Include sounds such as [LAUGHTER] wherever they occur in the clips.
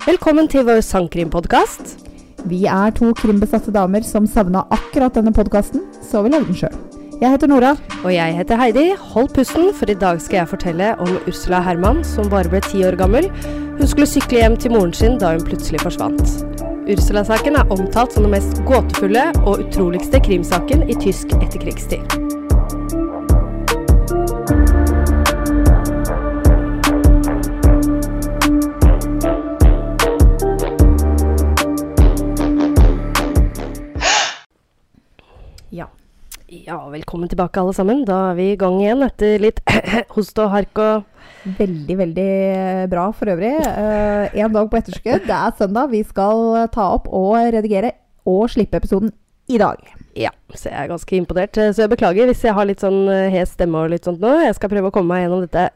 Velkommen til vår sangkrimpodkast. Vi er to krimbesatte damer som savna akkurat denne podkasten, så vi lagde den sjøl. Jeg heter Nora. Og jeg heter Heidi. Hold pusten, for i dag skal jeg fortelle om Ursula Herman, som bare ble ti år gammel. Hun skulle sykle hjem til moren sin da hun plutselig forsvant. Ursula-saken er omtalt som den mest gåtefulle og utroligste krimsaken i tysk etterkrigstid. Velkommen tilbake alle sammen. Da er vi i gang igjen etter litt [COUGHS] host og hark og Veldig, veldig bra for øvrig. Én en dag på etterskudd. Det er søndag. Vi skal ta opp og redigere og slippe episoden i dag. Ja, så jeg er ganske imponert. Eh, Så jeg beklager hvis jeg har litt sånn eh, hes stemme og litt sånt nå. Jeg skal prøve å komme meg gjennom dette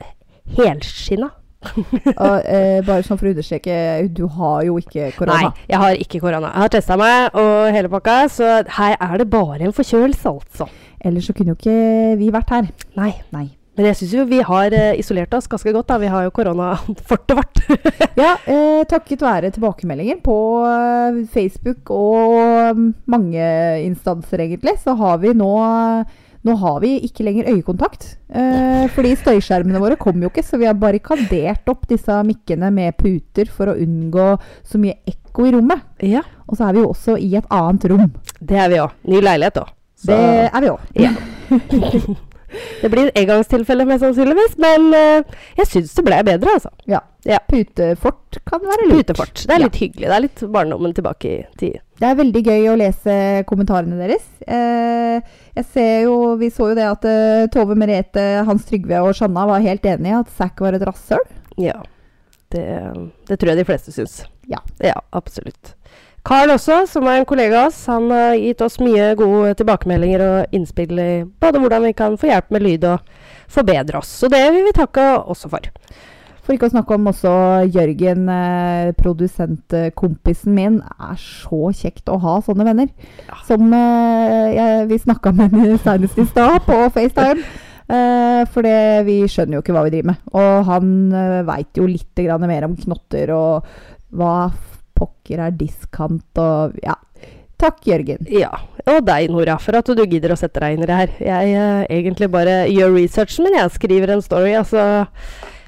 helskinna. [LAUGHS] Og, eh, bare sånn for å understreke, du har jo ikke korona. Nei, jeg har ikke korona. Jeg har testa meg og hele pakka, så her er det bare en forkjølelse, altså. Ellers så kunne jo ikke vi vært her. Nei. Nei. Men jeg syns jo vi har eh, isolert oss ganske godt, da. Vi har jo korona [LAUGHS] fort og vårt. [LAUGHS] Ja, eh, takket være tilbakemeldinger på eh, Facebook og mm, mange instanser egentlig, så har vi nå nå har vi ikke lenger øyekontakt. Eh, fordi støyskjermene våre kom jo ikke, så vi har barrikadert opp disse mikkene med puter for å unngå så mye ekko i rommet. ja, Og så er vi jo også i et annet rom. det er vi òg. Ny leilighet òg. Det er vi òg. Ja. [LAUGHS] det blir engangstilfelle mest sannsynligvis, men uh, jeg syns det ble bedre, altså. Ja. Ja. Putefort kan være lurt. Putefort. Det er Ja. litt hyggelig. Det er litt barndommen tilbake i tid. Det er veldig gøy å lese kommentarene deres. Eh, jeg ser jo, Vi så jo det at uh, Tove Merete, Hans Trygve og Sjanna var helt enige at Zack var et rasshøl. Ja. Det, det tror jeg de fleste syns. Ja. Ja, absolutt. Carl også, som er en kollega av oss, han har gitt oss mye gode tilbakemeldinger og innspill i både hvordan vi kan få hjelp med lyd og forbedre oss. Så det vil vi takke også for. For ikke å snakke om også Jørgen, eh, produsentkompisen min. er så kjekt å ha sånne venner. Ja. Som eh, jeg, vi snakka med senest i stad på [LAUGHS] FaceTime. Eh, for det, vi skjønner jo ikke hva vi driver med. Og han eh, veit jo litt grann mer om knotter og hva pokker er diskant og Ja. Takk, Jørgen. Ja, og deg Nora, for at du gidder å sette deg inn i det her. Jeg eh, egentlig bare gjør researchen min, jeg skriver en story, og så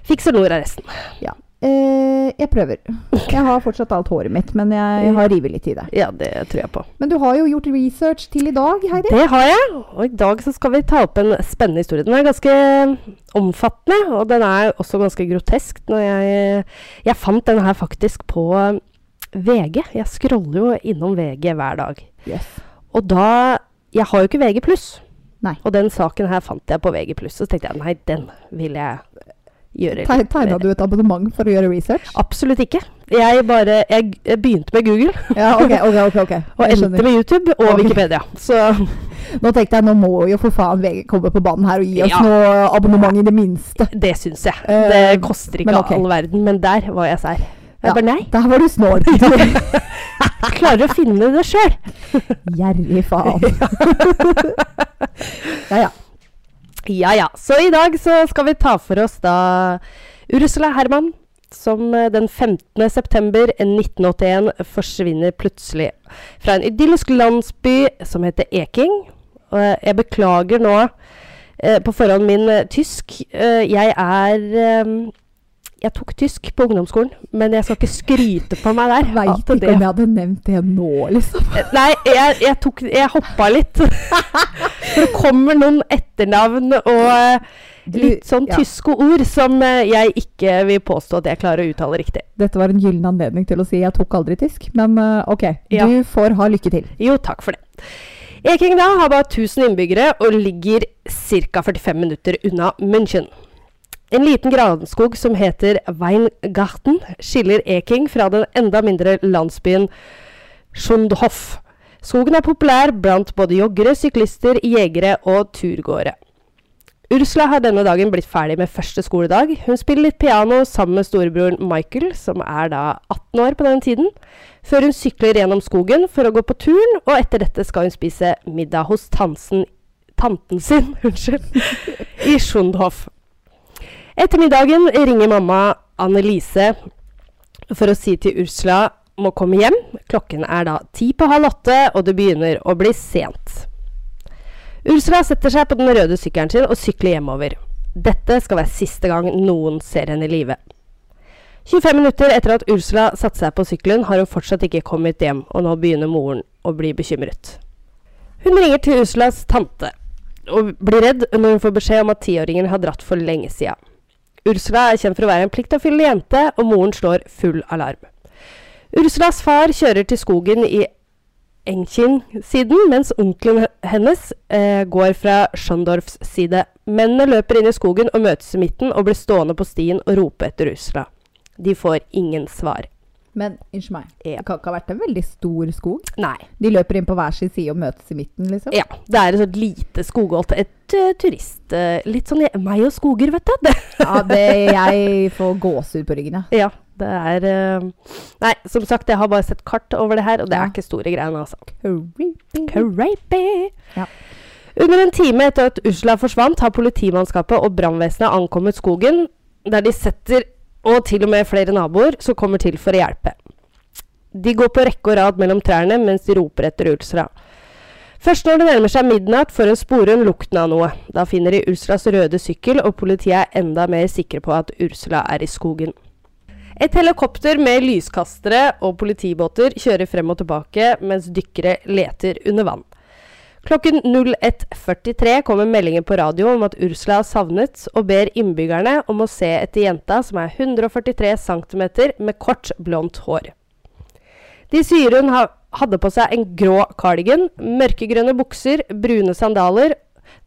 fikser Nora resten. Ja. Eh, jeg prøver. Jeg har fortsatt alt håret mitt, men jeg har rivet litt i det. Ja, det tror jeg på. Men du har jo gjort research til i dag, Heidi. Det har jeg, og i dag så skal vi ta opp en spennende historie. Den er ganske omfattende, og den er også ganske grotesk. Jeg, jeg fant den her faktisk på VG. Jeg scroller jo innom VG hver dag. Yes. Og da Jeg har jo ikke VG pluss. Og den saken her fant jeg på VG pluss. Så tenkte jeg nei, den vil jeg gjøre. Te- Tegna du et abonnement for å gjøre research? Absolutt ikke. Jeg bare Jeg begynte med Google, Ja, ok, ok, ok. ok. [LAUGHS] og endte med YouTube og. Wikipedia. Så [LAUGHS] Nå tenkte jeg, nå må jo for faen VG komme på banen her og gi oss Ja. noe abonnement i det minste. det syns jeg. Eh, Det koster ikke men all verden. Men der var jeg sær. Jeg Ja. bare nei. Der var du snål. [LAUGHS] Klarer å finne det sjøl. Gjerrig faen. [LAUGHS] ja, ja. Ja ja. Så i dag så skal vi ta for oss da Ursula Herman, som eh, den 15. september 1981 forsvinner plutselig fra en idyllisk landsby som heter Eking. Og jeg beklager nå eh, på forhånd min eh, tysk. Eh, jeg er Jeg tok tysk på ungdomsskolen, men jeg skal ikke skryte på meg der. Veit ikke det- om jeg hadde nevnt det nå, liksom. Nei, jeg, jeg, tok, jeg hoppa litt. [LAUGHS] For det kommer noen etternavn og eh, litt sånn ja. tyske ord som eh, jeg ikke vil påstå at jeg klarer å uttale riktig. Dette var en gyllen anledning til å si jeg tok aldri tysk, men eh, ok. Ja. Du får ha lykke til. Jo, takk for det. Eking da har bare 1000 innbyggere og ligger ca. 45 minutter unna München. En liten granskog som heter Weingarten, skiller Eking fra den enda mindre landsbyen Schundhoff. Skogen er populær blant både joggere, syklister, jegere og turgåere. Ursula har denne dagen blitt ferdig med første skoledag. Hun spiller litt piano sammen med storebroren Michael, som er da 18 år på den tiden, før hun sykler gjennom skogen for å gå på turn, og etter dette skal hun spise middag hos tansen, tanten sin [LAUGHS] unnskyld, i Schundhoff. Etter middagen ringer mamma Annelise for å si til Ursula må komme hjem. Klokken er da ti på halv åtte, og det begynner å bli sent. Ursula setter seg på den røde sykkelen sin og sykler hjemover. Dette skal være siste gang noen ser henne i live. 25 minutter etter at Ursula satte seg på sykkelen, har hun fortsatt ikke kommet hjem, og nå begynner moren å bli bekymret. Hun ringer til Ursulas tante og blir redd når hun får beskjed om at tiåringen har dratt for lenge siden. Ursula er kjent for å være en pliktoppfyllende jente, og moren slår full alarm. Ursulas far kjører til skogen i Engkin-siden, mens onkelen hennes eh, går fra Schondorfs side. Mennene løper inn i skogen og møtes i midten og blir stående på stien og rope etter Ursula. De får ingen svar. Men unnskyld meg, Ja. det kan ikke ha vært en veldig stor skog? Nei. De løper inn på hver sin side og møtes i midten, liksom? Ja, det er et sånt lite skogholt. Et uh, turist... Uh, litt sånn meg og skoger, vet du. [LAUGHS] Ja, det, jeg får gåsehud på ryggen, ja. ja, det er uh, Nei, som sagt, jeg har bare sett kart over det her, og det Ja. er ikke store greiene, altså. Creepy. Creepy. Ja. Under en time etter at Usla forsvant, har politimannskapet og brannvesenet ankommet skogen, der de setter og til og med flere naboer som kommer til for å hjelpe. De går på rekke og rad mellom trærne mens de roper etter Ursula. Først når det nærmer seg midnatt, får hun spore en lukten av noe. Da finner de Ursulas røde sykkel, og politiet er enda mer sikre på at Ursula er i skogen. Et helikopter med lyskastere og politibåter kjører frem og tilbake mens dykkere leter under vann. Klokken 01.43 kommer meldingen på radio om at Ursula er savnet, og ber innbyggerne om å se etter jenta som er 143 cm med kort, blondt hår. De sier hun ha, hadde på seg en grå cardigan, mørkegrønne bukser, brune sandaler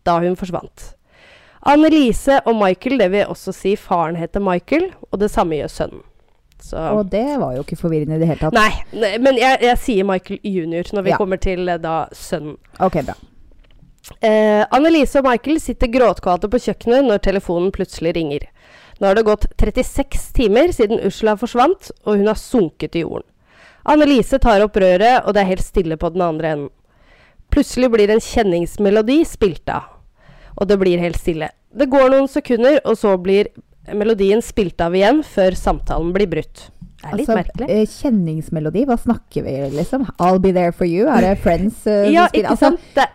da hun forsvant. Annelise og Michael, det vil også si faren heter Michael, og det samme gjør sønnen. Så Og det var jo ikke forvirrende i det hele tatt. Nei, nei, men jeg, jeg sier Michael junior når vi Ja. kommer til eh, da sønnen. Ok, bra. Eh, Annelise og Michael sitter gråtkvate på kjøkkenet når telefonen plutselig ringer. Nå har det gått 36 timer siden Ursula forsvant, og hun har sunket i jorden. Annelise tar opp røret, og det er helt stille på den andre enden. Plutselig blir en kjenningsmelodi spilt av, og det blir helt stille. Det går noen sekunder, og så blir melodien spilte av igjen før samtalen blir brutt. Det er litt merkelig. eh, kjenningsmelodi, hva snakker vi liksom? I'll be there for you? Er det Friends uh, Ja, som spiller? ikke sant? Det,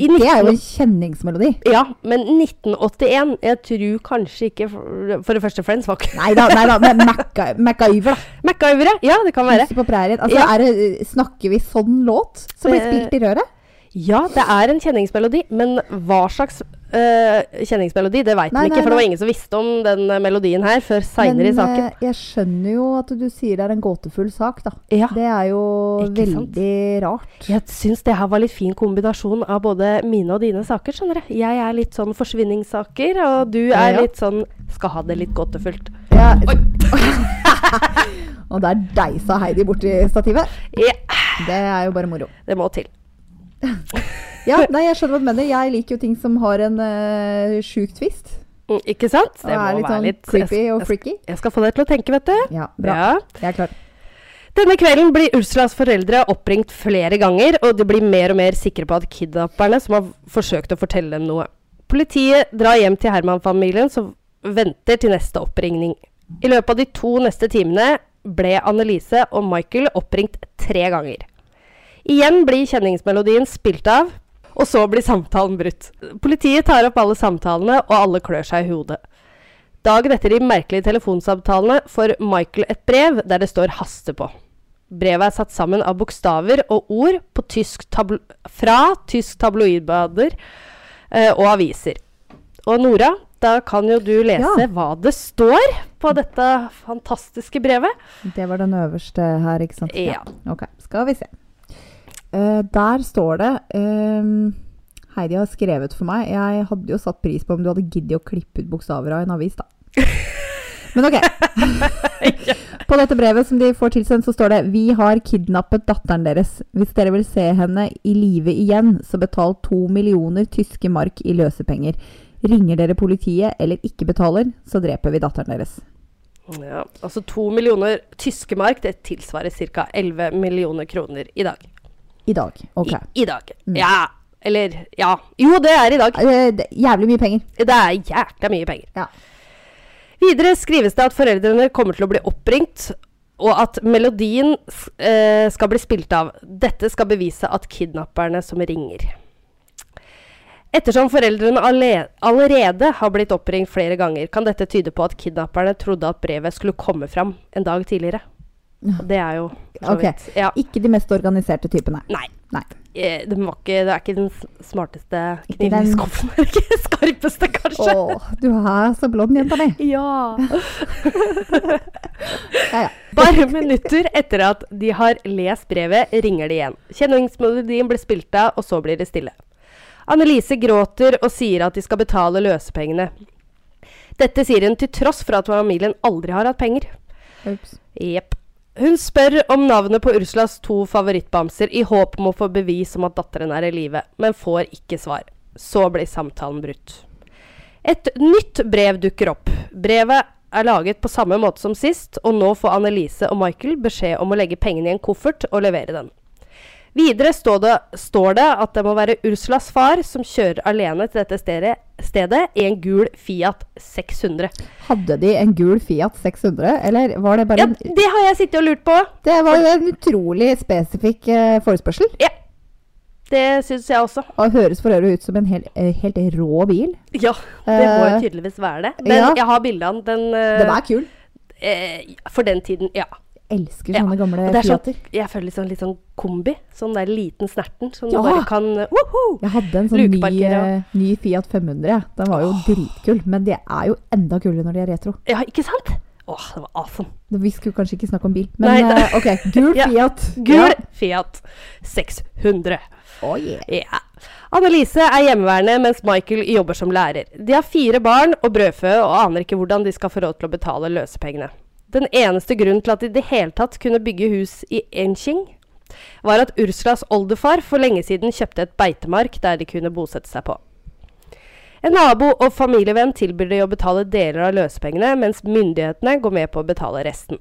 i det er jo en kjenningsmelodi. Ja, men 1981 Jeg tror kanskje ikke For, det første Friends var ikke Nei da, nei da, men MacGyver, da. MacGyver, ja. Det kan være. På. Altså, Ja. det, snakker vi sånn låt som blir spilt i røret? Ja, det er en kjenningsmelodi, men hva slags uh, kjenningsmelodi, det veit vi ikke. nei, For det var ingen som visste om den øh, melodien her før seinere i saken. Men jeg skjønner jo at du sier det er en gåtefull sak, da. Ja. Det er jo Ikke sant? veldig rart. Jeg syns det her var litt fin kombinasjon av både mine og dine saker. skjønner jeg. Jeg er litt sånn forsvinningssaker, og du er ja. litt sånn skal ha det litt gåtefullt. Ja. [LAUGHS] Og der deisa Heidi borti stativet. Ja, Det er jo bare moro. det må til. [LAUGHS] Ja, nei, jeg skjønner hva du mener. Jeg liker jo ting som har en uh, sjuk twist. Mm, Ikke sant? Det må litt sånn creepy og freaky. jeg skal få deg til å tenke, vet du. Ja, bra. Ja. Jeg er klar. Denne kvelden blir Ursulas foreldre oppringt flere ganger, og de blir mer og mer sikre på at kidnapperne som har forsøkt å fortelle dem noe. Politiet drar hjem til Herman-familien, som venter til neste oppringning. I løpet av de to neste timene ble Annelise og Michael oppringt tre ganger. Igjen blir kjenningsmelodien spilt av, og så blir samtalen brutt. Politiet tar opp alle samtalene, og alle klør seg i hodet. Dagen etter de merkelige telefonsamtalene får Michael et brev der det står 'haste' på. Brevet er satt sammen av bokstaver og ord på tysk fra tysk tabloidbader eh, og aviser. Og Nora, da kan jo du lese Ja. hva det står på dette fantastiske brevet. Det var den øverste her, ikke sant? Ja. Ok, skal vi se. Eh, der står det ehm, Heidi har skrevet for meg. Jeg hadde jo satt pris på om du hadde giddet å klippe ut bokstaver av en avis, da. [LAUGHS] Men ok. [LAUGHS] På dette brevet som de får tilsendt, så står det Vi har kidnappet datteren deres. Hvis dere vil se henne i live igjen, så betal to millioner tyske mark i løsepenger. Ringer dere politiet eller ikke betaler, så dreper vi datteren deres. Ja, altså to millioner tyske mark, det tilsvarer ca. 11 millioner kroner i dag. I dag. Ok. I, I dag. Mm. Ja. Eller ja. Jo, det er i dag. Eh, det er jævlig mye penger. Det er jækla mye penger. Ja. Videre skrives det at foreldrene kommer til å bli oppringt og at melodien eh, skal bli spilt av. Dette skal bevise at kidnapperne som ringer. Ettersom foreldrene allerede har blitt oppringt flere ganger, kan dette tyde på at kidnapperne trodde at brevet skulle komme fram en dag tidligere. Og det er jo så Ok. vidt Ja. Ikke de mest organiserte typene. Nei. Nei. Eh, Det, var ikke, det er ikke den smarteste kniven i den- skuffen. [LAUGHS] Ikke skarpeste, kanskje. Å, du er så blond, jenta mi. Ja. [LAUGHS] Ja, ja. Bare minutter etter at de har lest brevet, ringer de igjen. Kjenningsmelodien blir spilt av, og så blir det stille. Annelise gråter og sier at de skal betale løsepengene. Dette sier hun til tross for at familien aldri har hatt penger. Jepp. Hun spør om navnet på Ursulas to favorittbamser i håp om å få bevis om at datteren er i live, men får ikke svar. Så blir samtalen brutt. Et nytt brev dukker opp. Brevet er laget på samme måte som sist, og nå får Annelise og Michael beskjed om å legge pengene i en koffert og levere den. Videre står det, står det at det må være Ursulas far som kjører alene til dette stedet, stedet i en gul Fiat 600. Hadde de en gul Fiat 600, eller var det bare Ja, en det har jeg sittet og lurt på. Det var jo en utrolig spesifikk uh, forespørsel. Ja. Det syns jeg også. Og høres for øvrig ut som en hel, eh, helt rå bil. Ja, det må jo Eh, tydeligvis være det. Men ja. jeg har bilde av den. Den, eh, Den er kul. Uh, For den tiden, ja. Elsker Ja, sånne gamle Fiater. sånn, Fiater. jeg føler litt sånn, litt sånn kombi. Sånn der liten snerten som Ja. du bare kan uh, woho! Jeg hadde en sånn ny, eh, ny Fiat 500. Ja. Den var jo dritkul, men det er jo enda kulere når de er retro. Ja, ikke sant? Åh, det var awesome. Vi skulle kanskje ikke snakke om bil, men Nei, uh, ok. Gul. [LAUGHS] Fiat. Gul Fiat 600. Oh, yeah. yeah. Annelise er hjemmeværende mens Michael jobber som lærer. De har fire barn og brødfø og aner ikke hvordan de skal få råd til å betale løsepengene. Den eneste grunnen til at de i det hele tatt kunne bygge hus i Enching, var at Ursulas oldefar for lenge siden kjøpte et beitemark der de kunne bosette seg på. En nabo og familievenn tilbyr de å betale deler av løsepengene, mens myndighetene går med på å betale resten.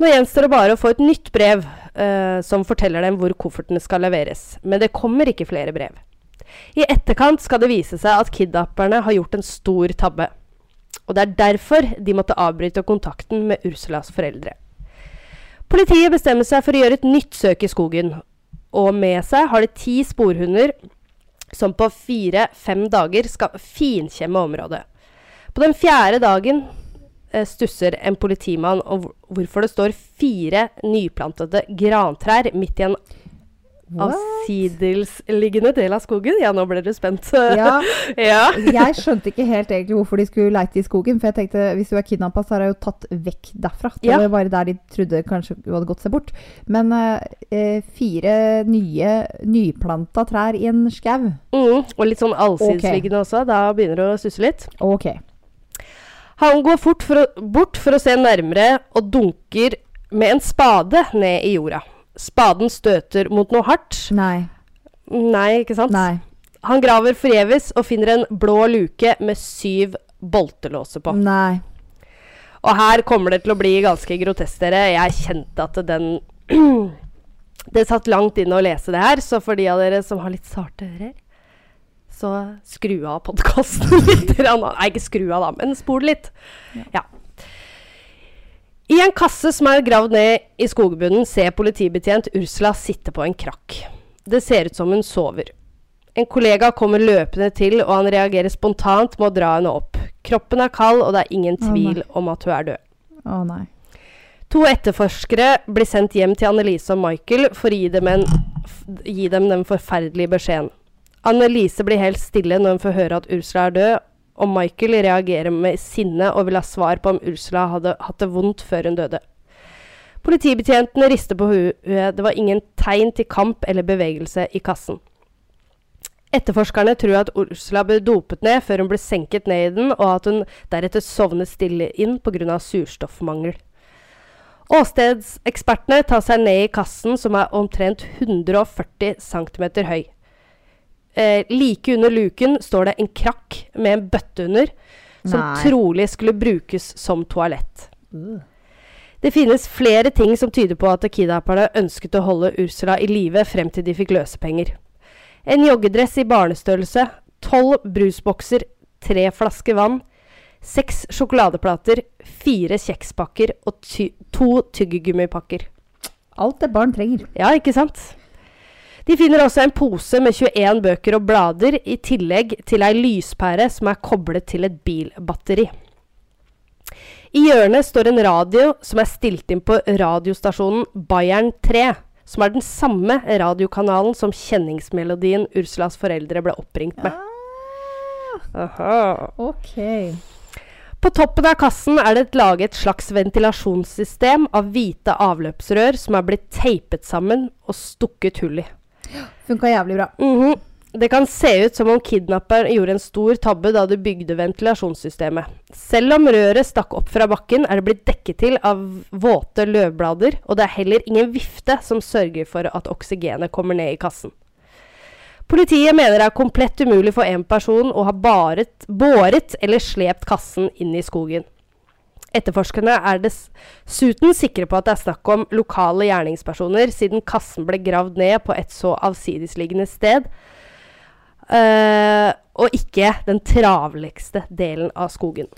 Nå gjenstår det bare å få et nytt brev eh, som forteller dem hvor koffertene skal leveres, men det kommer ikke flere brev. I etterkant skal det vise seg at kidnapperne har gjort en stor tabbe. Og det er derfor de måtte avbryte kontakten med Ursulas foreldre. Politiet bestemmer seg for å gjøre et nytt søk i skogen, og med seg har de ti sporhunder som på fire-fem dager skal finkjemme området. På den fjerde dagen eh, stusser en politimann om hvorfor det står fire nyplantede grantrær midt i en? Avsidelsliggende del av skogen. Ja, nå ble du spent. [LAUGHS] Ja, [LAUGHS] ja. jeg skjønte ikke helt egentlig hvorfor de skulle leite i skogen. For jeg tenkte hvis du er kidnappa, så er du jo tatt vekk derfra. Det Ja. var bare der de trodde kanskje du hadde gått seg bort. Men eh, eh, fire nye nyplanta trær i en skau. Mm, og litt sånn allsidesliggende også. Da begynner du å susse litt. Ok. Han går fort for å, bort for å se nærmere og dunker med en spade ned i jorda. Spaden støter mot noe hardt. Nei. Nei, ikke sant? Nei. Han graver forgjeves og finner en blå luke med syv boltelåser på. Nei. Og her kommer det til å bli ganske grotesk, dere. Jeg kjente at den [CLEARS THROAT] Det satt langt inne å lese det her, så for de av dere som har litt sarte ører, så skru av podkasten [LAUGHS] litt. Nei, ikke skru av, da, men spol litt. Ja. I en kasse som er gravd ned i skogbunnen, ser politibetjent Ursula sitte på en krakk. Det ser ut som hun sover. En kollega kommer løpende til, og han reagerer spontant med å dra henne opp. Kroppen er kald, og det er ingen tvil oh, om at hun er død. Å nei. To etterforskere blir sendt hjem til Annelise og Michael for å gi dem, en, gi dem den forferdelige beskjeden. Annelise blir helt stille når hun får høre at Ursula er død, og Michael reagerer med sinne og vil ha svar på om Ursula hadde hatt det vondt før hun døde. Politibetjentene rister på huet. Det var ingen tegn til kamp eller bevegelse i kassen. Etterforskerne tror at Ursula ble dopet ned før hun ble senket ned i den, og at hun deretter sovnet stille inn pga. surstoffmangel. Åstedsekspertene tar seg ned i kassen, som er omtrent 140 cm høy. Eh, like under luken står det en krakk med en bøtte under, som Nei. trolig skulle brukes som toalett. Det finnes flere ting som tyder på at kidnapperne ønsket å holde Ursula i live frem til de fikk løsepenger. En joggedress i barnestørrelse, tolv brusbokser, tre flasker vann, seks sjokoladeplater, fire kjekspakker og ty to tyggegummipakker. Alt det barn trenger. Ja, ikke sant? De finner også en pose med 21 bøker og blader, i tillegg til ei lyspære som er koblet til et bilbatteri. I hjørnet står en radio som er stilt inn på radiostasjonen Bayern 3, som er den samme radiokanalen som kjenningsmelodien Ursulas foreldre ble oppringt med. Aha. Ok. På toppen av kassen er det laget et slags ventilasjonssystem av hvite avløpsrør som er blitt teipet sammen og stukket hull i. Funka jævlig bra. Mhm. Det kan se ut som om kidnapperen gjorde en stor tabbe da de bygde ventilasjonssystemet. Selv om røret stakk opp fra bakken, er det blitt dekket til av våte løvblader, og det er heller ingen vifte som sørger for at oksygenet kommer ned i kassen. Politiet mener det er komplett umulig for en person å ha baret, båret eller slept kassen inn i skogen. Etterforskerne er dessuten sikre på at det er snakk om lokale gjerningspersoner, siden kassen ble gravd ned på et så avsidesliggende sted, uh, og ikke den travligste delen av skogen.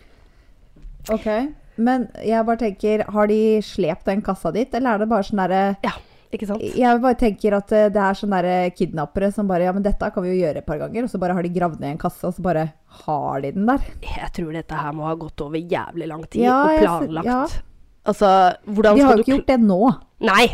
Ok. Men jeg bare tenker, har de slept den kassa dit, eller er det bare sånn derre Ja, ikke sant? Jeg bare tenker at eh, det er sånne kidnappere som bare Ja, men dette kan vi jo gjøre et par ganger. Og så bare har de gravd ned en kasse, og så bare har de den der. Jeg tror dette her må ha gått over jævlig lang tid Ja, og jeg planlagt. ja. Altså, hvordan De har jo ikke gjort det nå. Nei!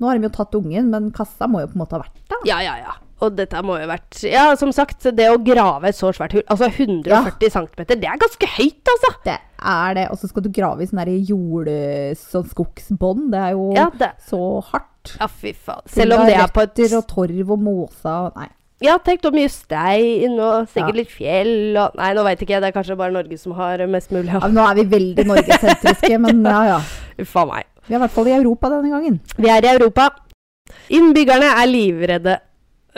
Nå har de jo tatt ungen, men kassa må jo på en måte ha vært der. Ja, ja, ja. Og dette må jo ha vært Ja, som sagt, det å grave et så svært hull Altså 140 cm, det er ganske høyt, altså! Det er det. Og så skal du grave i sånn der jord... Sånn. Det er jo Ja, det, så hardt. ja fy faen. Selv om det er på et og torv og måsa Nei. Ja, tenk så mye stein og sikkert Ja. litt fjell og Nei, nå veit ikke jeg. Det er kanskje bare Norge som har mest mulig Ja, av nå er vi veldig norgesentriske, men ja ja. [LAUGHS] Uff a meg. Vi er i hvert fall i Europa denne gangen. Vi er i Europa. Innbyggerne er livredde,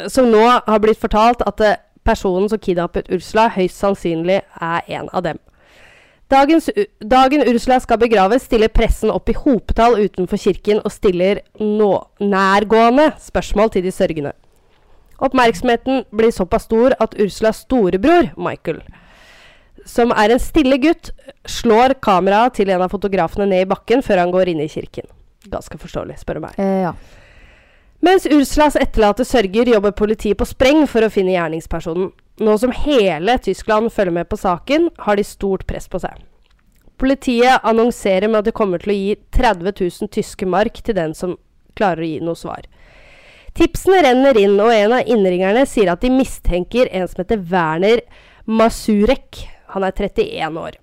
som nå har blitt fortalt at eh, personen som kidnappet Ursula, høyst sannsynlig er en av dem. Dagens, dagen Ursula skal begraves, stiller pressen opp i hopetall utenfor kirken og stiller nå nærgående spørsmål til de sørgende. Oppmerksomheten blir såpass stor at Ursulas storebror, Michael, som er en stille gutt, slår kameraet til en av fotografene ned i bakken før han går inn i kirken. Ganske forståelig, spør du meg. Eh, ja. Mens Ursulas etterlatte sørger, jobber politiet på spreng for å finne gjerningspersonen. Nå som hele Tyskland følger med på saken, har de stort press på seg. Politiet annonserer med at de kommer til å gi 30 000 tyske mark til den som klarer å gi noe svar. Tipsene renner inn, og en av innringerne sier at de mistenker en som heter Werner Masurek. Han er 31 år.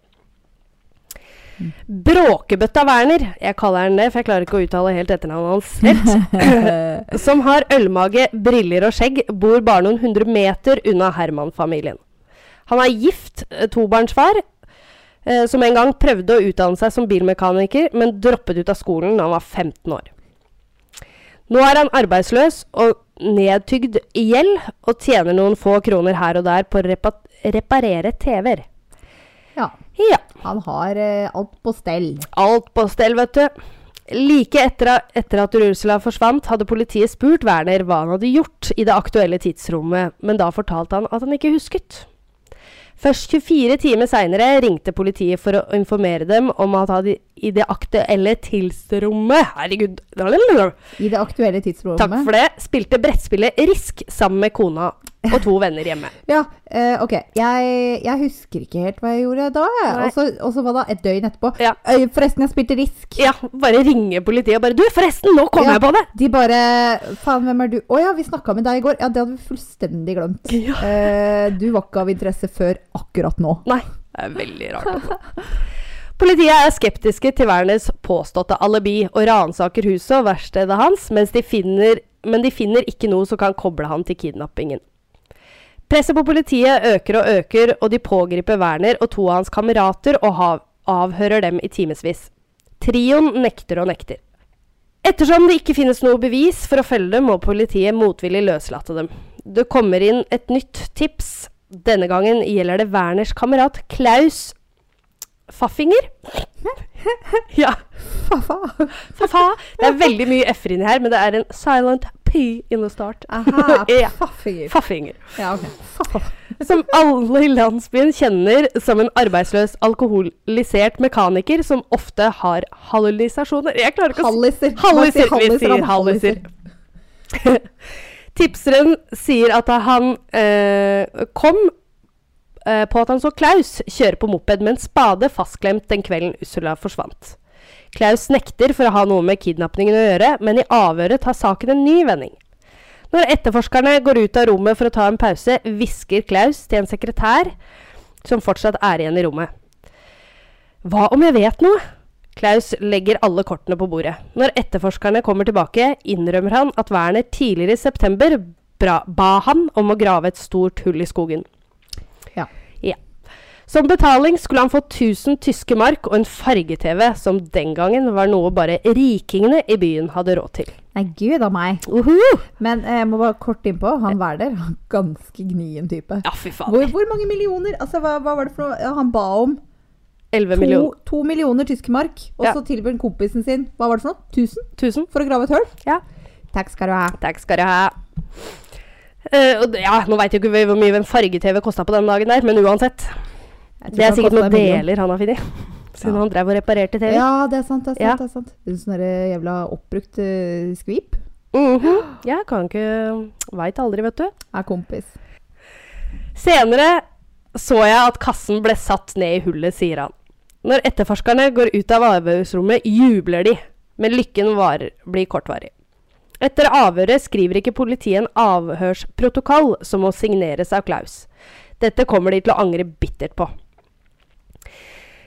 Bråkebøtta Werner, jeg kaller han det, for jeg klarer ikke å uttale helt etternavnet hans rett, [LAUGHS] som har ølmage, briller og skjegg, bor bare noen hundre meter unna Herman-familien. Han er gift, eh, tobarnsfar, eh, som en gang prøvde å utdanne seg som bilmekaniker, men droppet ut av skolen da han var 15 år. Nå er han arbeidsløs og nedtygd i gjeld, og tjener noen få kroner her og der på å repa reparere TV-er. ja. Ja. Han har eh, alt på stell. Alt på stell, vet du. Like etter, etter at Ursula forsvant, hadde politiet spurt Werner hva han hadde gjort i det aktuelle tidsrommet, men da fortalte han at han ikke husket. Først 24 timer seinere ringte politiet for å informere dem om at han i det aktuelle tidsrommet Herregud. I det aktuelle tidsrommet. Takk for det. Spilte brettspillet Risk sammen med kona [LAUGHS] og to venner hjemme. Ja, uh, ok. Jeg, jeg husker ikke helt hva jeg gjorde da. Og så- hva da? et døgn etterpå. Ja. «Øy, Forresten, jeg spilte Risk. Ja, bare ringe politiet og bare Du, forresten, nå kom Ja. jeg på det! De bare Faen, hvem er du? Å ja, vi snakka med deg i går. Ja, det hadde vi fullstendig glemt. [LAUGHS] Ja. Uh, du var ikke av interesse før akkurat nå. Nei, det er veldig rart. Altså. [LAUGHS] Politiet er skeptiske til Werners påståtte alibi og ransaker huset og verkstedet hans, de finner, men de finner ikke noe som kan koble han til kidnappingen. Presset på politiet øker og øker, og de pågriper Werner og to av hans kamerater og avhører dem i timevis. Trioen nekter og nekter. Ettersom det ikke finnes noe bevis for å følge dem, må politiet motvillig løslate dem. Det kommer inn et nytt tips. Denne gangen gjelder det Werners kamerat Klaus Faffinger. [LAUGHS] ja, Fa-fa. Fafa. Det er veldig mye f-er inni her, men det er en silent P in the start. Aha, Ja. [LAUGHS] faffinger. Faffinger. Ja, okay. [LAUGHS] Som alle i landsbyen kjenner som en arbeidsløs, alkoholisert mekaniker som ofte har hallulisasjoner. Jeg klarer ikke å Halliser. Halliser. Vi sier halliser. [LAUGHS] Tipseren sier at han eh, kom eh, på at han så Klaus kjøre på moped med en spade fastklemt den kvelden Ursula forsvant. Klaus nekter for å ha noe med kidnappingen å gjøre, men i avhøret tar saken en ny vending. Når etterforskerne går ut av rommet for å ta en pause, hvisker Klaus til en sekretær som fortsatt er igjen i rommet. Hva om jeg vet noe? Klaus legger alle kortene på bordet. Når etterforskerne kommer tilbake, innrømmer han at Werner tidligere i september ba han om å grave et stort hull i skogen. Som betaling skulle han få 1000 tyske mark og en farge-TV, som den gangen var noe bare rikingene i byen hadde råd til. Nei, gud a meg. Uhu! Men eh, jeg må bare kort innpå. Han Werner, er ganske gnien type. Ja, fy faen. Hvor, hvor mange millioner? Altså, hva, hva var det for noe? Ja, han ba om 11 to, millioner. to millioner tyske mark, og Ja. så tilbød han kompisen sin Hva var det for noe? 1000? 1000. For å grave et hull? Ja. Takk skal du ha. Takk skal du ha. Uh, og ja, nå veit jo ikke vi hvor mye en farge-TV kosta på den dagen der, men uansett. Det er sikkert noen deler han har funnet. [LAUGHS] Siden Ja. han drev og reparerte TV. Ja, det er sant. det er sant, Ja. det er sant. Det er sånn der jævla oppbrukt uh, skvip. Mhm. Jeg kan ikke Veit aldri, vet du. Er kompis. Senere så jeg at kassen ble satt ned i hullet, sier han. Når etterforskerne går ut av avhørsrommet, jubler de, men lykken var, blir kortvarig. Etter avhøret skriver ikke politiet en avhørsprotokoll som må signeres av Klaus. Dette kommer de til å angre bittert på.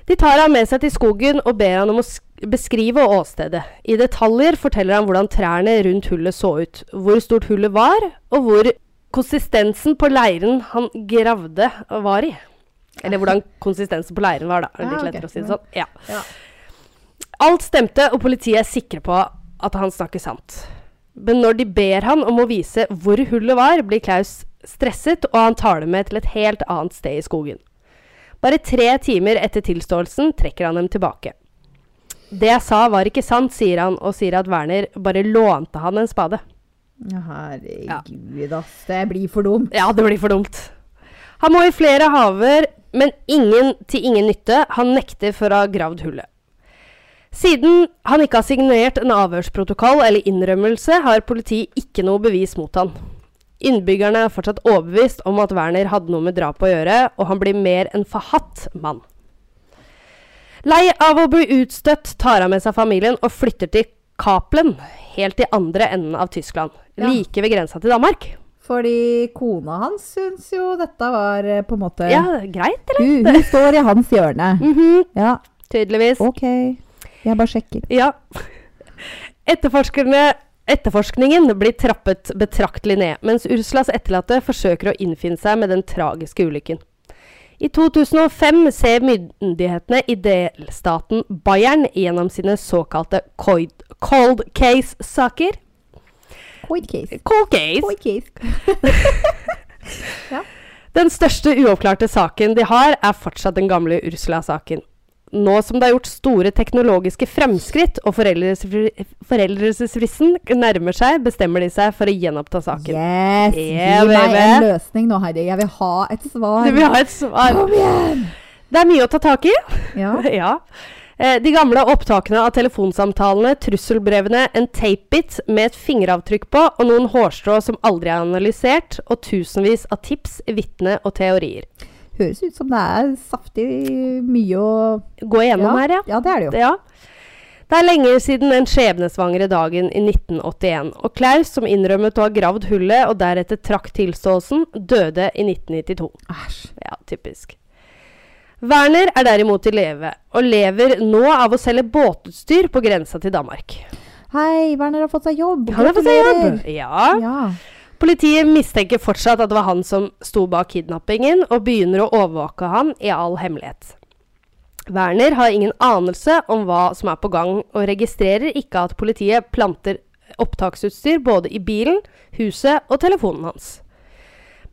De tar ham med seg til skogen og ber han om å sk- beskrive åstedet. I detaljer forteller han hvordan trærne rundt hullet så ut, hvor stort hullet var, og hvor konsistensen på leiren han gravde var i. Eller hvordan konsistensen på leiren var, da. Litt ok. lettere å si det sånn. Ja. Ja. Alt stemte, og politiet er sikre på at han snakker sant. Men når de ber han om å vise hvor hullet var, blir Klaus stresset, og han tar det med til et helt annet sted i skogen. Bare tre timer etter tilståelsen trekker han dem tilbake. Det jeg sa var ikke sant, sier han, og sier at Werner bare lånte han en spade. Herregud, ass. Det blir for dumt. Ja, det blir for dumt. Han må i flere haver, men ingen til ingen nytte. Han nekter for å ha gravd hullet. Siden han ikke har signert en avhørsprotokoll eller innrømmelse, har politiet ikke noe bevis mot han. Innbyggerne er fortsatt overbevist om at Werner hadde noe med drapet å gjøre, og han blir mer en forhatt mann. Lei av å bli utstøtt tar han med seg familien og flytter til Kaplen, helt i andre enden av Tyskland, Ja. like ved grensa til Danmark. Fordi kona hans syns jo dette var eh, på en måte Ja, greit, eller? hun, hun står i hans hjørne. [LAUGHS] Mhm, Ja, tydeligvis. OK. Jeg bare sjekker. Ja. [LAUGHS] Etterforskerne Etterforskningen blir trappet betraktelig ned, mens Ursulas etterlatte forsøker å innfinne seg med den tragiske ulykken. I 2005 ser myndighetene i delstaten Bayern gjennom sine såkalte cold case-saker. Cold case. Cold case. Cold case. [LAUGHS] Den største uoppklarte saken de har, er fortsatt den gamle Ursula-saken. Nå som det er gjort store teknologiske fremskritt og foreldelsesfristen nærmer seg, bestemmer de seg for å gjenoppta saken. Yes! Yeah, Gi meg en løsning nå, Heidi. Jeg vil ha et svar. Du vil ha et svar. Kom igjen! Det er mye å ta tak i. Ja. [LAUGHS] ja. Eh, De gamle opptakene av telefonsamtalene, trusselbrevene, en tape-bit med et fingeravtrykk på og noen hårstrå som aldri er analysert, og tusenvis av tips, vitne og teorier. Høres ut som det er saftig mye å Gå igjennom ja. her, ja. Ja, det er det jo. Ja. Det er lenge siden den skjebnesvangre dagen i 1981, og Klaus, som innrømmet å ha gravd hullet og deretter trakk tilståelsen, døde i 1992. Æsj. Ja, typisk. Werner er derimot i leve, og lever nå av å selge båtutstyr på grensa til Danmark. Hei, Werner har fått seg jobb. Han har fått seg jobb! Ja. Ja. Politiet mistenker fortsatt at det var han som sto bak kidnappingen, og begynner å overvåke ham i all hemmelighet. Werner har ingen anelse om hva som er på gang, og registrerer ikke at politiet planter opptaksutstyr både i bilen, huset og telefonen hans.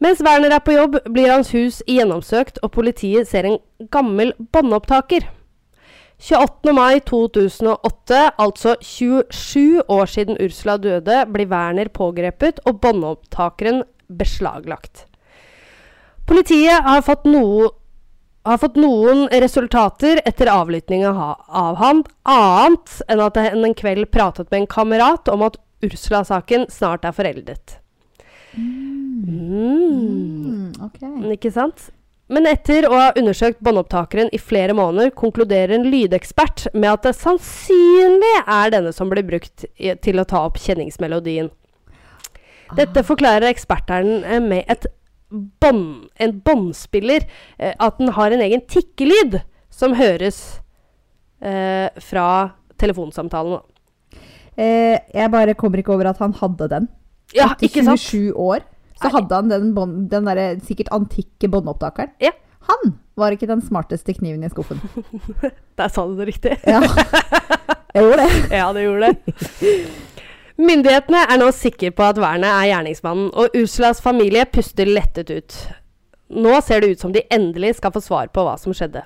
Mens Werner er på jobb, blir hans hus gjennomsøkt, og politiet ser en gammel båndopptaker. 28. mai 2008, altså 27 år siden Ursula døde, blir Werner pågrepet og båndopptakeren beslaglagt. Politiet har fått, noe, har fått noen resultater etter avlyttinga av ham, annet enn at han en kveld pratet med en kamerat om at Ursula-saken snart er foreldet. Mm. Mm, Okay. Ikke sant? Men etter å ha undersøkt båndopptakeren i flere måneder, konkluderer en lydekspert med at det sannsynlig er denne som blir brukt i, til å ta opp kjenningsmelodien. Dette forklarer eksperteren eh, med et bon, en båndspiller, eh, at den har en egen tikkelyd som høres eh, fra telefonsamtalen. Eh, jeg bare kommer ikke over at han hadde den. Ja, ikke sant? 27 år så hadde han den, bånd- den der, sikkert antikke båndopptakeren. Ja. Han var ikke den smarteste kniven i skuffen. [LAUGHS] Der sa du det riktig. Ja. [LAUGHS] Jeg gjorde det. Ja, det gjorde det. Myndighetene er nå sikre på at vernet er gjerningsmannen, og Ursulas familie puster lettet ut. Nå ser det ut som de endelig skal få svar på hva som skjedde.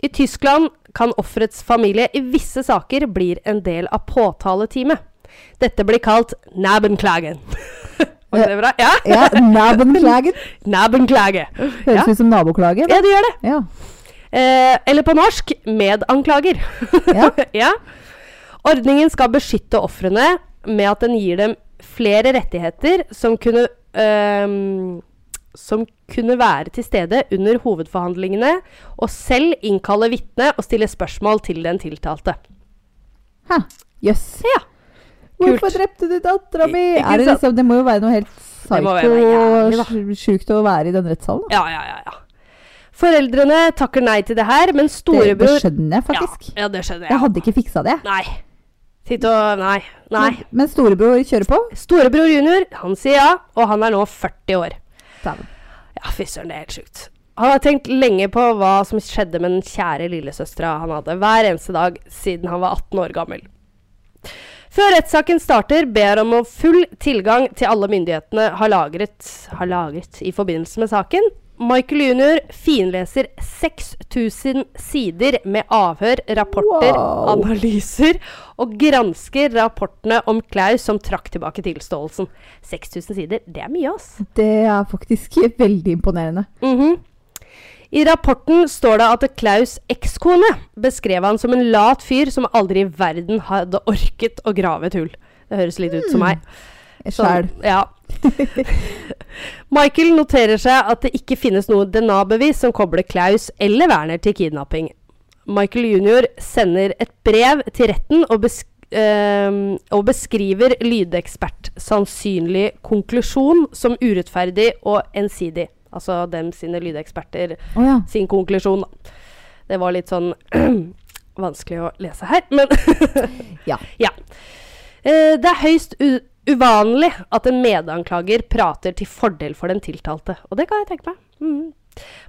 I Tyskland kan offerets familie i visse saker blir en del av påtaleteamet. Dette blir kalt Nabenklagen. [LAUGHS] Var ikke det bra? Ja? Ja, Nabenklagen. Nabenklage. [LAUGHS] Høres ut som naboklage. ja, det gjør det. Ja. Eh, eller på norsk medanklager. Ja. [LAUGHS] ja. Ordningen skal beskytte ofrene med at den gir dem flere rettigheter som kunne eh, som kunne være til stede under hovedforhandlingene, og selv innkalle vitne og stille spørsmål til den tiltalte. Jøss. Ja. Hvorfor drepte du dattera mi? Det, liksom, det må jo være noe helt Det må være psyko sjukt å være i den rettssalen. da. Ja, ja, ja. ja. Foreldrene takker nei til det her, men storebror det skjønner jeg faktisk. Ja, ja, det skjønner jeg. Jeg hadde ikke fiksa det. Nei. Sitt og Nei. Nei. Men, men storebror kjører på? Storebror junior, han sier ja, og han er nå 40 år. Damn. Ja, fy søren, det er helt sjukt. Han har tenkt lenge på hva som skjedde med den kjære lillesøstera han hadde, hver eneste dag siden han var 18 år gammel. Før rettssaken starter, ber han om full tilgang til alle myndighetene har lagret, har lagret i forbindelse med saken. Michael jr. finleser 6000 sider med avhør, rapporter, Wow. analyser og gransker rapportene om Klaus som trakk tilbake tilståelsen. 6000 sider, det er mye, ass. Det er faktisk veldig imponerende. Mhm. I rapporten står det at Klaus' ekskone beskrev han som en lat fyr som aldri i verden hadde orket å grave et hull. Det høres litt ut som meg. Sjæl. ja. [LAUGHS] Michael noterer seg at det ikke finnes noe DNA-bevis som kobler Klaus eller Werner til kidnapping. Michael jr. sender et brev til retten og, besk ehm, og beskriver lydekspert sannsynlig konklusjon som urettferdig og ensidig. Altså dem sine lydeksperter oh, ja. sin konklusjon. Det var litt sånn [CLEARS THROAT] vanskelig å lese her, men [LAUGHS] Ja. ja. Eh, det er høyst uvanlig at en medanklager prater til fordel for den tiltalte. Og det kan jeg tenke meg. Mm.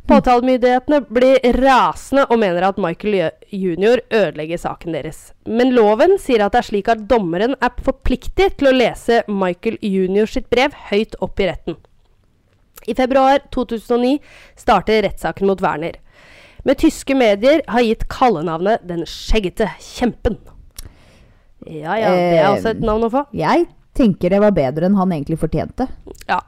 Påtalemyndighetene blir rasende og mener at Michael jr. ødelegger saken deres. Men loven sier at det er slik at dommeren er forpliktet til å lese Michael jr. sitt brev høyt opp i retten. I februar 2009 starter rettssaken mot Werner. Med tyske medier har gitt kallenavnet 'Den skjeggete kjempen'. Ja ja, det er også et navn å få. Jeg tenker det var bedre enn han egentlig fortjente. Ja,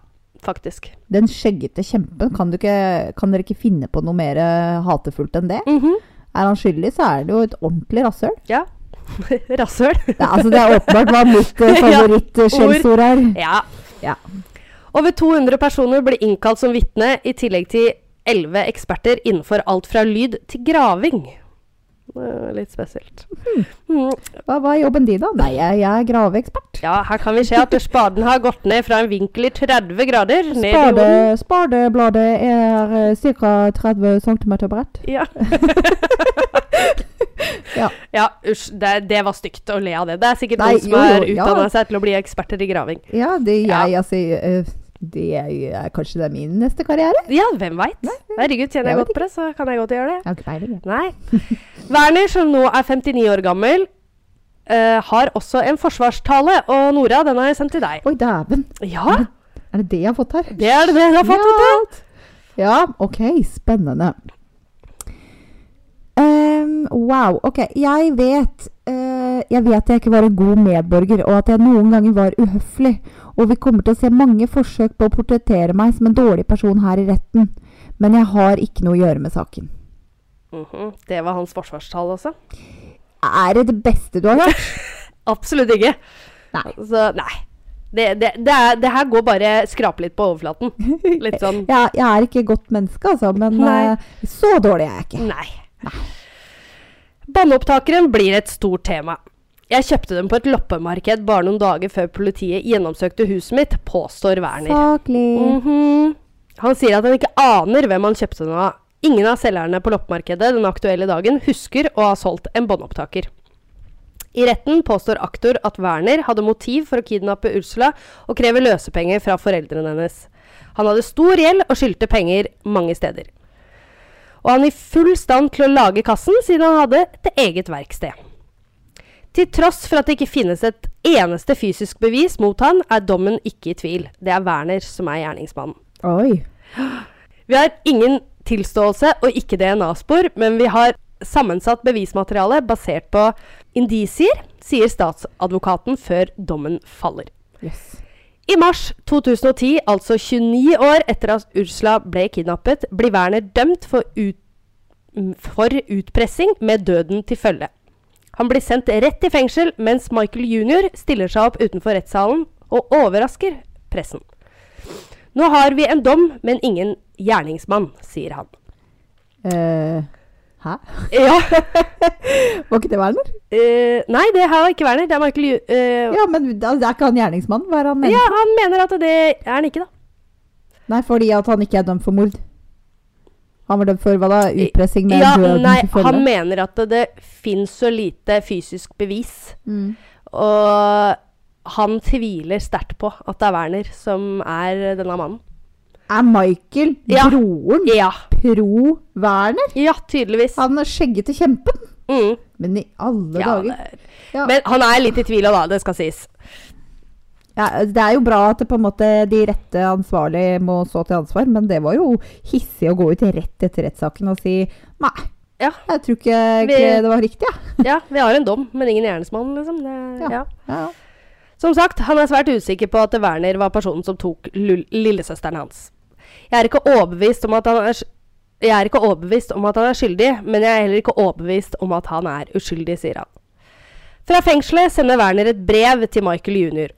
faktisk. Den skjeggete kjempen, kan, du ikke, kan dere ikke finne på noe mer eh, hatefullt enn det? Mhm. Er han skyldig, så er det jo et ordentlig rasshøl. Ja. [LAUGHS] Rasshøl. Er- altså, det er åpenbart hva mitt [LAUGHS] Ja, favorittskjellsord er. Ja. Ja. Over 200 personer ble innkalt som vitne, i tillegg til 11 eksperter innenfor alt fra lyd til graving. Eh, Litt spesielt. Mm. Hva er jobben din, da? Nei, jeg, jeg er graveekspert. Ja, her kan vi se at spaden har gått ned fra en vinkel i 30 grader. Spade, spadebladet er uh, ca. 30 cm bredt. Ja. [LAUGHS] Ja. ja, usj. Det, det var stygt å le av det. Det er sikkert Nei, noen som jo, har utdanna ja. seg til å bli eksperter i graving. Ja, det, Ja. jeg, altså, eh, det er, kanskje det er min neste karriere? Ja, hvem veit? Herregud, tjener Jeg jeg godt på det, så kan jeg godt gjøre det. Jeg har ikke peiling. Werner, som nå er 59 år gammel, uh, har også en forsvarstale. Og Nora, den har jeg sendt til deg. Oi, dæven. Ja, Er det det jeg har fått her? det er det jeg har fått, du. Ja, ok, spennende. Ehm, Ehm, wow. Ok, jeg vet uh, Jeg vet jeg ikke var en god medborger, og at jeg noen ganger var uhøflig. Og vi kommer til å se mange forsøk på å portrettere meg som en dårlig person her i retten. Men jeg har ikke noe å gjøre med saken. Mhm. Det var hans forsvarstall også. Er det det beste du har hørt? [LAUGHS] Absolutt ikke. Nei. Så nei. Det, det, det, er, det her går bare skrape litt på overflaten. Litt [LAUGHS] sånn Jeg, jeg er ikke et godt menneske, altså, men eh, så dårlig er jeg ikke. Nei. Nei. Båndopptakeren blir et stort tema. Jeg kjøpte dem på et loppemarked bare noen dager før politiet gjennomsøkte huset mitt, påstår Werner. Saklig. Mhm. Han sier at han ikke aner hvem han kjøpte den av. Ingen av selgerne på loppemarkedet den aktuelle dagen husker å ha solgt en båndopptaker. I retten påstår aktor at Werner hadde motiv for å kidnappe Ursula og kreve løsepenger fra foreldrene hennes. Han hadde stor gjeld og skyldte penger mange steder. Og han i full stand til å lage kassen, siden han hadde et eget verksted. Til tross for at det ikke finnes et eneste fysisk bevis mot han, er dommen ikke i tvil. Det er Werner som er gjerningsmannen. Oi. Vi har ingen tilståelse og ikke DNA-spor, men vi har sammensatt bevismateriale basert på indisier, sier statsadvokaten før dommen faller. Yes. I mars 2010, altså 29 år etter at Ursula ble kidnappet, blir Werner dømt for, ut, mm, for utpressing med døden til følge. Han blir sendt rett i fengsel, mens Michael jr. stiller seg opp utenfor rettssalen og overrasker pressen. Nå har vi en dom, men ingen gjerningsmann, sier han. Eh, hæ? Ja, [LAUGHS] Var ikke det Werner? Uh, Nei, det var ikke Werner. Det er Michael Ju... Uh, Ja, men det er ikke han gjerningsmann? Hva er han mener? ja, han mener at det er han ikke, da. Nei, fordi at han ikke er dømt for mord. Han var dømt for hva da? Utpressing med Ja, døden nei, til følge? han mener at det, det fins så lite fysisk bevis. Mm. Og han tviler sterkt på at det er Werner som er denne mannen. Er Michael Ja. broren Ja, pro Werner? ja tydeligvis. Han er skjeggete kjempen? Mm. Men i alle Ja, dager. er. Ja. Men han er litt i tvil òg, da. Det skal sies. Ja, det er jo bra at måte de rette ansvarlige må stå til ansvar, men det var jo hissig å gå ut rett etter rettssaken og si nei, Ja, jeg tror ikke, Vi- ikke det var riktig, jeg. [LAUGHS] ja, vi har en dom, men ingen gjerningsmann, liksom. Det, Ja. ja. Ja. Som sagt, han er svært usikker på at Werner var personen som tok lillesøsteren hans. Jeg er ikke overbevist om at han er jeg er ikke overbevist om at han er skyldig, men jeg er heller ikke overbevist om at han er uskyldig, sier han. Fra fengselet sender Werner et brev til Michael jr.,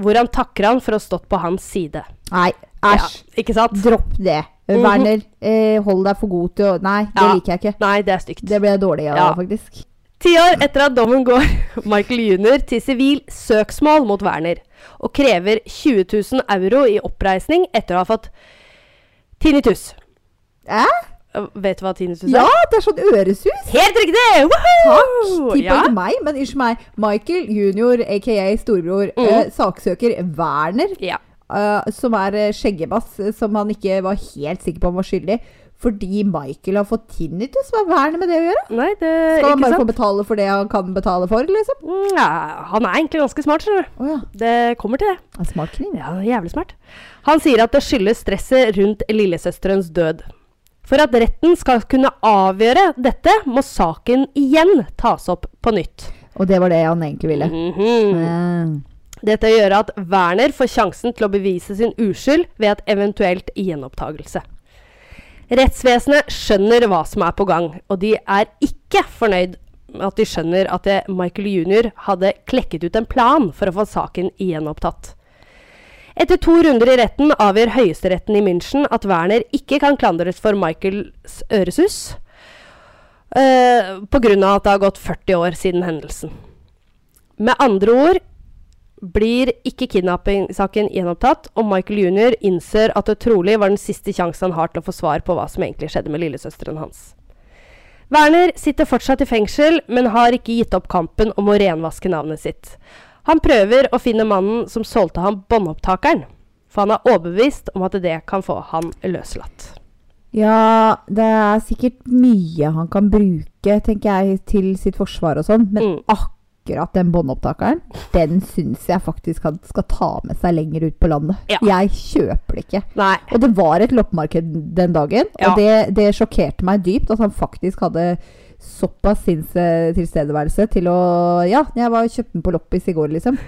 hvor han takker han for å ha stått på hans side. Nei, Ja, ikke sant? Dropp det. Mhm. Werner, eh, hold deg for god til å Nei, det Ja. liker jeg ikke. Nei, det er stygt. Det ble jeg dårlig av, Ja. faktisk. Ti år etter at dommen går [LAUGHS] Michael jr. til sivil søksmål mot Werner, og krever 20 000 euro i oppreisning etter å ha fått tinnitus. Æ? Øh, Vet du hva tinnitus er? Ja, er? det er sånn øresus! Helt riktig! Woohoo! Ti Ja. poeng meg, men unnskyld meg. Michael junior, aka storebror, mm. eh, saksøker Werner, ja. eh, som er eh, skjeggebass, eh, som han ikke var helt sikker på om var skyldig. Fordi Michael har fått tinnitus. Hva er Werner med det å gjøre? Nei, det Skal han bare bare få betale for det han kan betale for, liksom? Mm, Ja, han er egentlig ganske smart, skjønner du. Oh, ja. Det kommer til det. En smart kniv. Ja, jævlig smart. Han sier at det skyldes stresset rundt lillesøsterens død. For at retten skal kunne avgjøre dette, må saken igjen tas opp på nytt. Og det var det han egentlig ville. Mhm. Eh, Dette gjør at Werner får sjansen til å bevise sin uskyld ved et eventuelt gjenopptagelse. Rettsvesenet skjønner hva som er på gang, og de er ikke fornøyd med at de skjønner at Michael jr. hadde klekket ut en plan for å få saken gjenopptatt. Etter to runder i retten avgjør høyesteretten i München at Werner ikke kan klandres for Michaels øresus, uh, pga. at det har gått 40 år siden hendelsen. Med andre ord blir ikke kidnappingssaken gjenopptatt, og Michael jr. innser at det trolig var den siste sjansen han har til å få svar på hva som egentlig skjedde med lillesøsteren hans. Werner sitter fortsatt i fengsel, men har ikke gitt opp kampen om å renvaske navnet sitt. Han prøver å finne mannen som solgte ham båndopptakeren, for han er overbevist om at det kan få han løslatt. Ja, det er sikkert mye han kan bruke, tenker jeg, til sitt forsvar og sånn. Men Mm. akkurat den båndopptakeren, den syns jeg faktisk han skal ta med seg lenger ut på landet. Ja. Jeg kjøper det ikke. Nei. Og det var et loppemarked den dagen, Ja. og det, det sjokkerte meg dypt at han faktisk hadde såpass sinnstilstedeværelse til å Ja, jeg var og kjøpte den på loppis i går, liksom.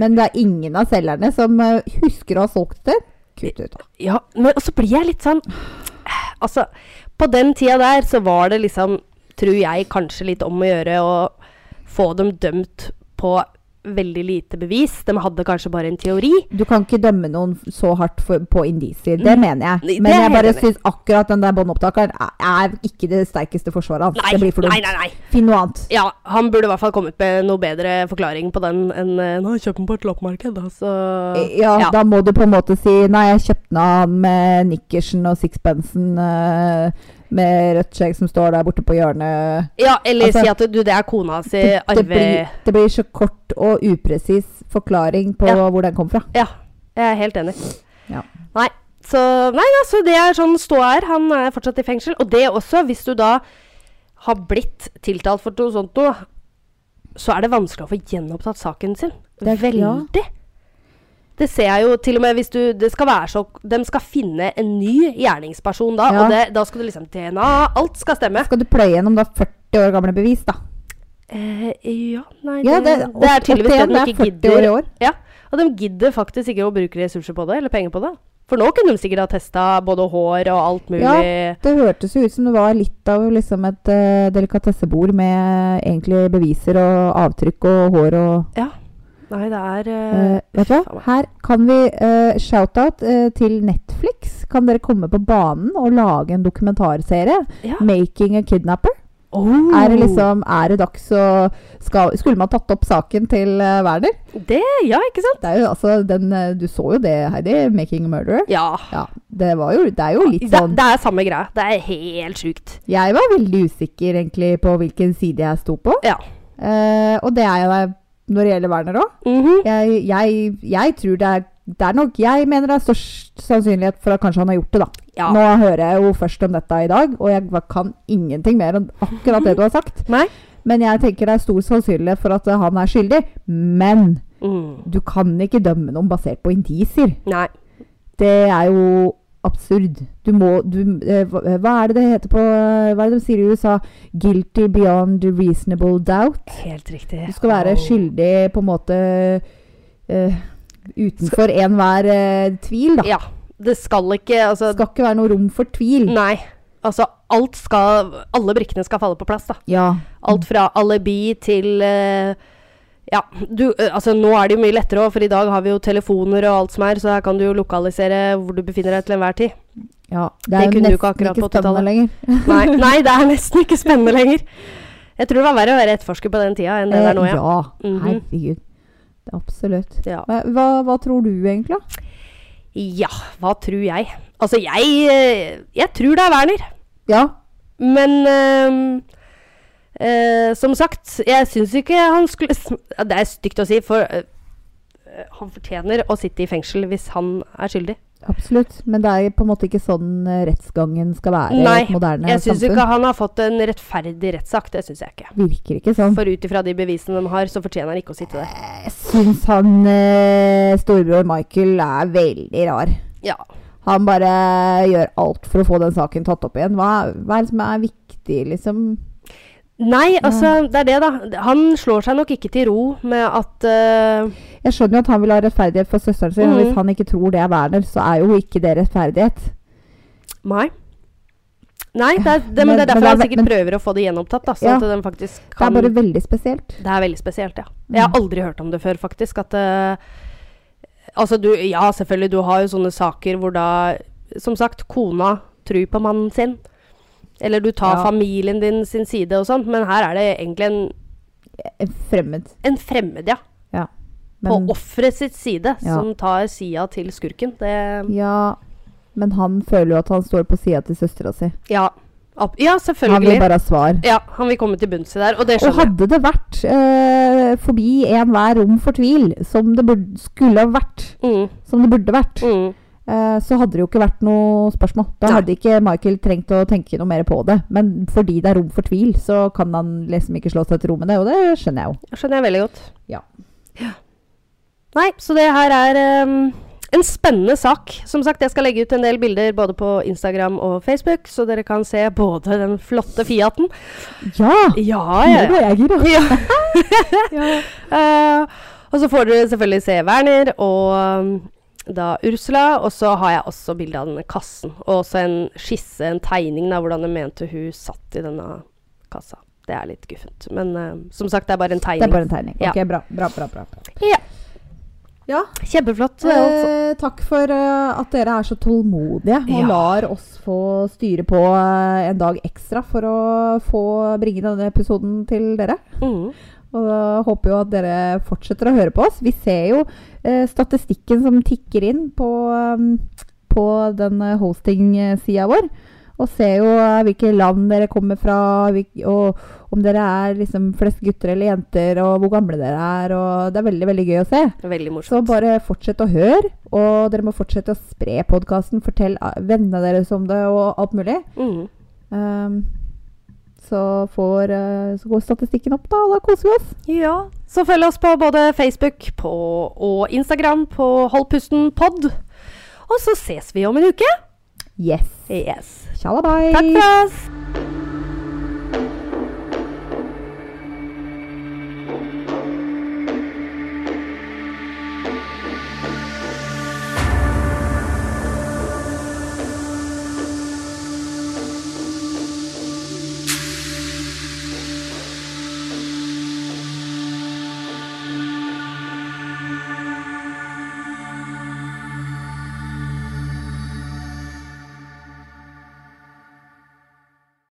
Men det er ingen av selgerne som eh, husker å ha solgt det. Kutt ut, da. Ja, men så blir jeg litt sånn [SIGHS] Altså, på den tida der så var det liksom, tror jeg, kanskje litt om å gjøre å få dem dømt på veldig lite bevis. De hadde kanskje bare en teori. Du kan ikke dømme noen så hardt for, på indisier. Det Mm. mener jeg. Men jeg bare syns akkurat den der båndopptakeren er, er ikke det sterkeste forsvaret hans. Nei, Det blir for nei, dumt. nei, nei. Finn noe annet. Ja, han burde i hvert fall kommet med noe bedre forklaring på den enn eh, Nå, kjøp den på et loppemarked, da, så Ja, ja. da må du på en måte si Nei, jeg kjøpte den av med nikkersen og sixpensen eh, med rødt skjegg som står der borte på hjørnet. Ja, eller Altså, si at du, det er kona si Det, det, arve... blir, det blir så kort og upresis forklaring på Ja. hvor den kom fra. Ja, jeg er helt enig. Ja. Nei, så Nei, altså, det er sånn ståa er. Han er fortsatt i fengsel. Og det også, hvis du da har blitt tiltalt for noe sånt noe, så er det vanskelig å få gjenopptatt saken sin. Det er- Veldig. Det ser jeg jo til og med hvis du Det skal være så De skal finne en ny gjerningsperson da, Ja. og det, da skal du liksom DNA Alt skal stemme. Skal du pløye gjennom da 40 år gamle bevis, da? Eh, ja, nei Ja, det, det, det er tydeligvis det 81, de ikke 40 år gidder. år. Ja, og de gidder faktisk ikke å bruke ressurser på det, eller penger på det. For nå kunne de sikkert ha testa både hår og alt mulig. Ja. Det hørtes jo ut som det var litt av liksom et uh, delikatessebord med egentlig beviser og avtrykk og hår og Ja. Nei, det er eh, vet du hva? Her kan vi uh, shout-out uh, til Netflix. Kan dere komme på banen og lage en dokumentarserie? ja. 'Making a Kidnapper'. Oh. Er det liksom Er det dags å skal, Skulle man tatt opp saken til uh, Werner? Det, ja, ikke sant? Det jo altså den Du så jo det, Heidi. 'Making a Murderer'. Ja. Ja. Det var jo Det er jo litt Det, sånn det er samme greia. Det er helt sjukt. Jeg var veldig usikker egentlig på hvilken side jeg sto på. Ja. Uh, og det er jeg når det gjelder Werner òg. Mhm. Jeg, jeg, jeg tror det er det er nok, Jeg mener det er størst sannsynlighet for at kanskje han har gjort det, da. Ja. Nå hører jeg jo først om dette i dag, og jeg kan ingenting mer enn akkurat det du har sagt. Nei? Men jeg tenker det er stor sannsynlighet for at eh, han er skyldig. Men Mm. du kan ikke dømme noen basert på indisier. Nei. Det er jo absurd. Du må du, eh, hva, hva er det det heter på eh, Hva er det de sier i USA? Guilty beyond reasonable doubt. Helt riktig. Du skal være skyldig på en måte eh, utenfor enhver eh, tvil, da. Ja. Det skal ikke Altså, Det skal ikke være noe rom for tvil. nei. Altså, alt skal Alle brikkene skal falle på plass, da. Ja. Alt fra alibi til eh, Ja, du Altså, nå er det jo mye lettere òg, for i dag har vi jo telefoner og alt som er, så her kan du jo lokalisere hvor du befinner deg til enhver tid. ja. Det Det er jo nesten du ikke ikke spennende lenger. [LAUGHS] Nei, nei, det er nesten ikke spennende lenger. Jeg tror det var verre å være etterforsker på den tida enn det eh, der nå, Eh, ja. ja. Mhm. Herregud. Det er absolutt. ja. Hva, hva tror du egentlig? da? Ja, hva tror jeg? Altså, jeg eh, Jeg tror det er Werner. Ja. Men ehm, eh, som sagt, jeg syns ikke han skulle Det er stygt å si, for eh, han fortjener å sitte i fengsel hvis han er skyldig. Absolutt. Men det er på en måte ikke sånn eh, rettsgangen skal være i Nei, et moderne Jeg syns samfunn. ikke han har fått en rettferdig rettssak. Det syns jeg ikke. Virker ikke sånn. For ut ifra de bevisene de har, så fortjener han ikke å sitte der. Jeg syns han eh, storebror Michael er veldig rar. Ja. Han bare gjør alt for å få den saken tatt opp igjen. Hva, hva er det som er viktig, liksom? Nei, altså, det er det, da. Han slår seg nok ikke til ro med at uh, Jeg skjønner jo at han vil ha rettferdighet for søsteren sin. og Mhm. Hvis han ikke tror det er Werner, så er jo ikke det rettferdighet. Nei. Nei, det er, det, men Men- det er derfor er han sikkert men- prøver å få det gjenopptatt. Da, sånn Ja. at den faktisk Det er bare veldig spesielt. Det er veldig spesielt, ja. Jeg har aldri hørt om det før, faktisk. At uh, Altså, du Ja, selvfølgelig, du har jo sånne saker hvor da Som sagt, kona tror på mannen sin. Eller du tar Ja. familien din sin side og sånn, men her er det egentlig en, En Fremmed. en fremmed, ja. Men, på offeret sitt side, Ja. som tar sida til skurken. Det ja, men han føler jo at han står på sida til søstera si. Ja, Ja, selvfølgelig. Han vil bare ha svar. Ja, han vil komme til bunns i der, og det skjønner jeg. hadde det vært eh, forbi enhver rom for tvil, som det burde, skulle ha vært, Mm, som det burde vært, mm. Eh, så hadde det jo ikke vært noe spørsmål. Da hadde ikke Michael trengt å tenke noe mer på det. Men fordi det er rom for tvil, så kan han liksom ikke slå seg til ro med det, og det skjønner jeg jo. Skjønner jeg veldig godt. Ja. Nei, så det her er um, en spennende sak. Som sagt, jeg skal legge ut en del bilder både på Instagram og Facebook, så dere kan se både den flotte Fiaten Ja! Ja, Nå ja, ble [LAUGHS] ja. jeg gira. ja. Eh, og så får dere selvfølgelig se Werner og da Ursula. Og så har jeg også bilde av denne kassen. Og også en skisse, en tegning av hvordan jeg mente hun satt i denne kassa. Det er litt guffent. Men uh, som sagt, det er bare en tegning. Det er bare en tegning. Ja. Ok, bra. bra, bra, bra. Ja. Ja, Kjempeflott. eh, takk for uh, at dere er så tålmodige og Ja. lar oss få styre på uh, en dag ekstra for å få bringe denne episoden til dere. Mhm. Og da håper jo at dere fortsetter å høre på oss. Vi ser jo eh, statistikken som tikker inn på, um, på den eh, hosting-sida vår. Og ser jo eh, hvilke land dere kommer fra, og om dere er liksom flest gutter eller jenter, og hvor gamle dere er. Og det er veldig, veldig gøy å se. Veldig morsomt. Så bare fortsett å høre, og dere må fortsette å spre podkasten. Fortell eh, vennene deres om det, og alt mulig. Mm. Um, så, får, eh, så går statistikken opp, da, og da koser vi oss. Ja. Så følg oss på både Facebook på, og Instagram på Hold pusten pod. Og så ses vi om en uke. Yes. Yes. Takk for oss.